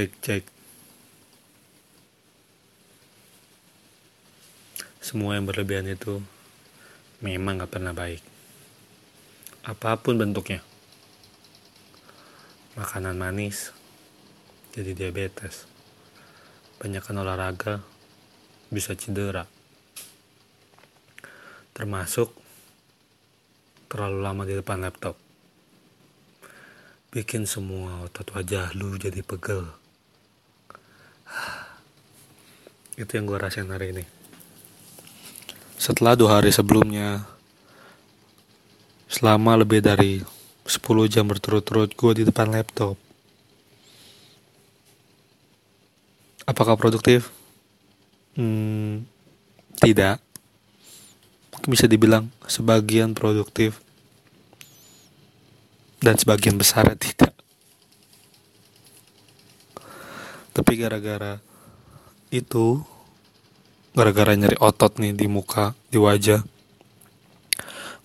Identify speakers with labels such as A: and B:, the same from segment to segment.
A: cek cek. Semua yang berlebihan itu memang gak pernah baik. Apa pun bentuknya. Makanan manis jadi diabetes. Banyakkan olahraga bisa cedera. Termasuk terlalu lama di depan laptop. Bikin semua otot wajah lu jadi pegel itu yang gue rasain hari ini. Setelah dua hari sebelumnya selama lebih dari 10 jam berturut-turut gue di depan laptop. Apakah produktif? Hmm, tidak. Bisa dibilang sebagian produktif. Dan sebagian besar tidak. Tapi gara-gara itu gara-gara nyari otot nih di muka di wajah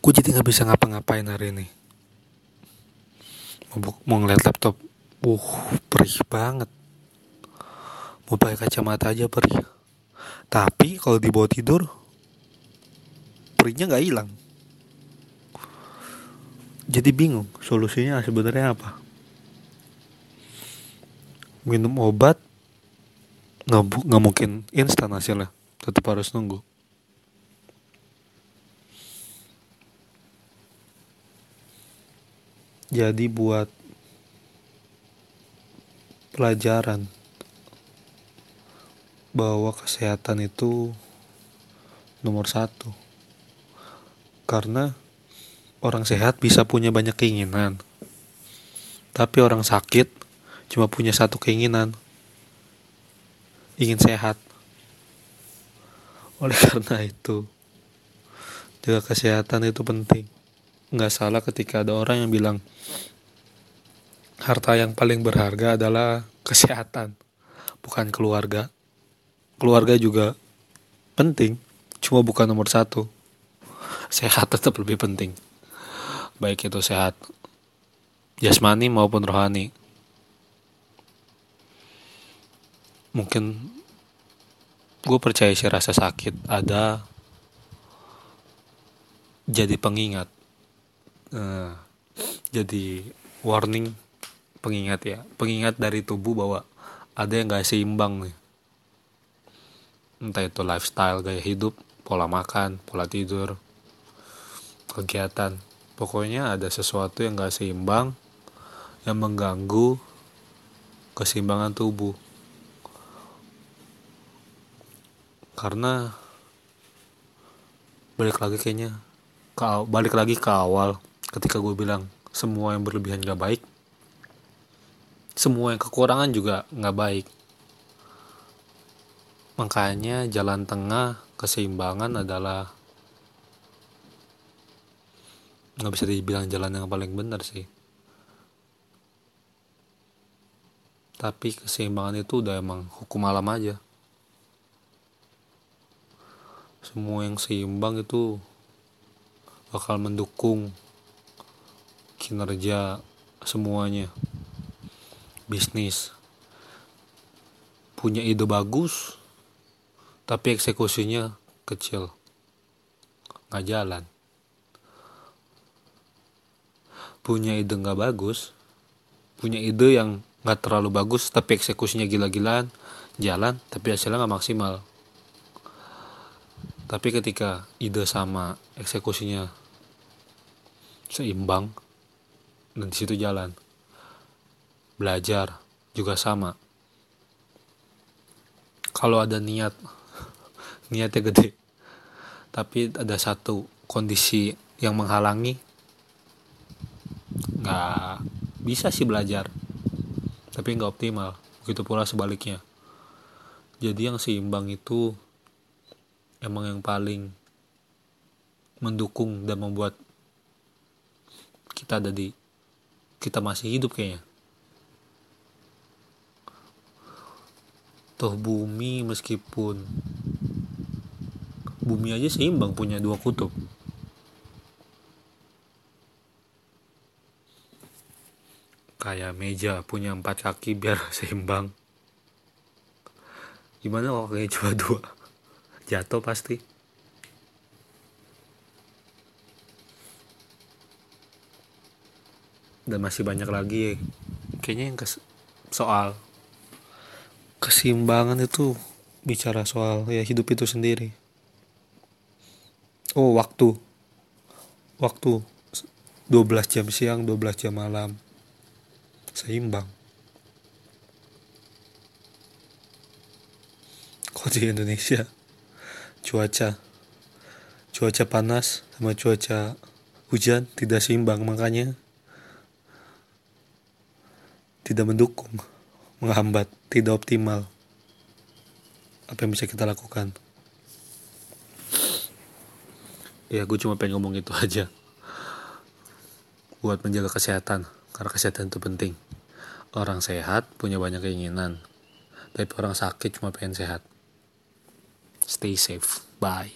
A: gue jadi nggak bisa ngapa-ngapain hari ini. Mau, mau ngeliat laptop uh perih banget. Mau pakai kacamata aja perih. Tapi kalau dibawa tidur perihnya nggak hilang. Jadi bingung solusinya sebenarnya apa. Minum obat nggak nggak mungkin instan hasilnya tetap harus nunggu jadi buat pelajaran bahwa kesehatan itu nomor satu karena orang sehat bisa punya banyak keinginan. Tapi orang sakit cuma punya satu keinginan. Ingin sehat. Oleh karena itu, jaga kesehatan itu penting. Nggak salah ketika ada orang yang bilang, harta yang paling berharga adalah kesehatan, bukan keluarga. Keluarga juga penting, cuma bukan nomor satu. Sehat tetap lebih penting baik itu sehat jasmani maupun rohani. Mungkin gue percaya sih rasa sakit ada jadi pengingat, uh, jadi warning pengingat ya, pengingat dari tubuh bahwa ada yang gak seimbang nih. Entah itu lifestyle, gaya hidup, pola makan, pola tidur, kegiatan. Pokoknya ada sesuatu yang gak seimbang yang mengganggu keseimbangan tubuh karena balik lagi kayaknya ke, balik lagi ke awal ketika gue bilang semua yang berlebihan gak baik semua yang kekurangan juga gak baik. Makanya jalan tengah keseimbangan adalah nggak bisa dibilang jalan yang paling benar sih. Tapi keseimbangan itu udah emang hukum alam aja semua yang seimbang itu bakal mendukung kinerja semuanya. Bisnis. Punya ide bagus tapi eksekusinya kecil. Nggak jalan. Punya ide nggak bagus punya ide yang nggak terlalu bagus tapi eksekusinya gila-gilaan jalan tapi hasilnya nggak maksimal tapi ketika ide sama eksekusinya seimbang dan di situ jalan. Belajar juga sama. Kalau ada niat niatnya gede tapi ada satu kondisi yang menghalangi nggak bisa sih belajar. Tapi nggak optimal. Begitu pula sebaliknya. Jadi yang seimbang itu emang yang paling mendukung dan membuat kita ada di kita masih hidup kayaknya. Toh bumi meskipun bumi aja seimbang punya dua kutub. Kayak meja punya empat kaki biar seimbang. Gimana kalau kayak cuma dua jatuh pasti. Dan masih banyak lagi kayaknya yang kes soal keseimbangan itu bicara soal ya hidup itu sendiri. Oh waktu. Waktu 12 jam siang 12 jam malam. Seimbang. Kok di Indonesia cuaca cuaca panas sama cuaca hujan tidak seimbang makanya tidak mendukung, menghambat, tidak optimal. Apa yang bisa kita lakukan? Ya, gue cuma pengen ngomong itu aja. Buat menjaga kesehatan, karena kesehatan itu penting. Orang sehat punya banyak keinginan, tapi orang sakit cuma pengen sehat. Stay safe. Bye.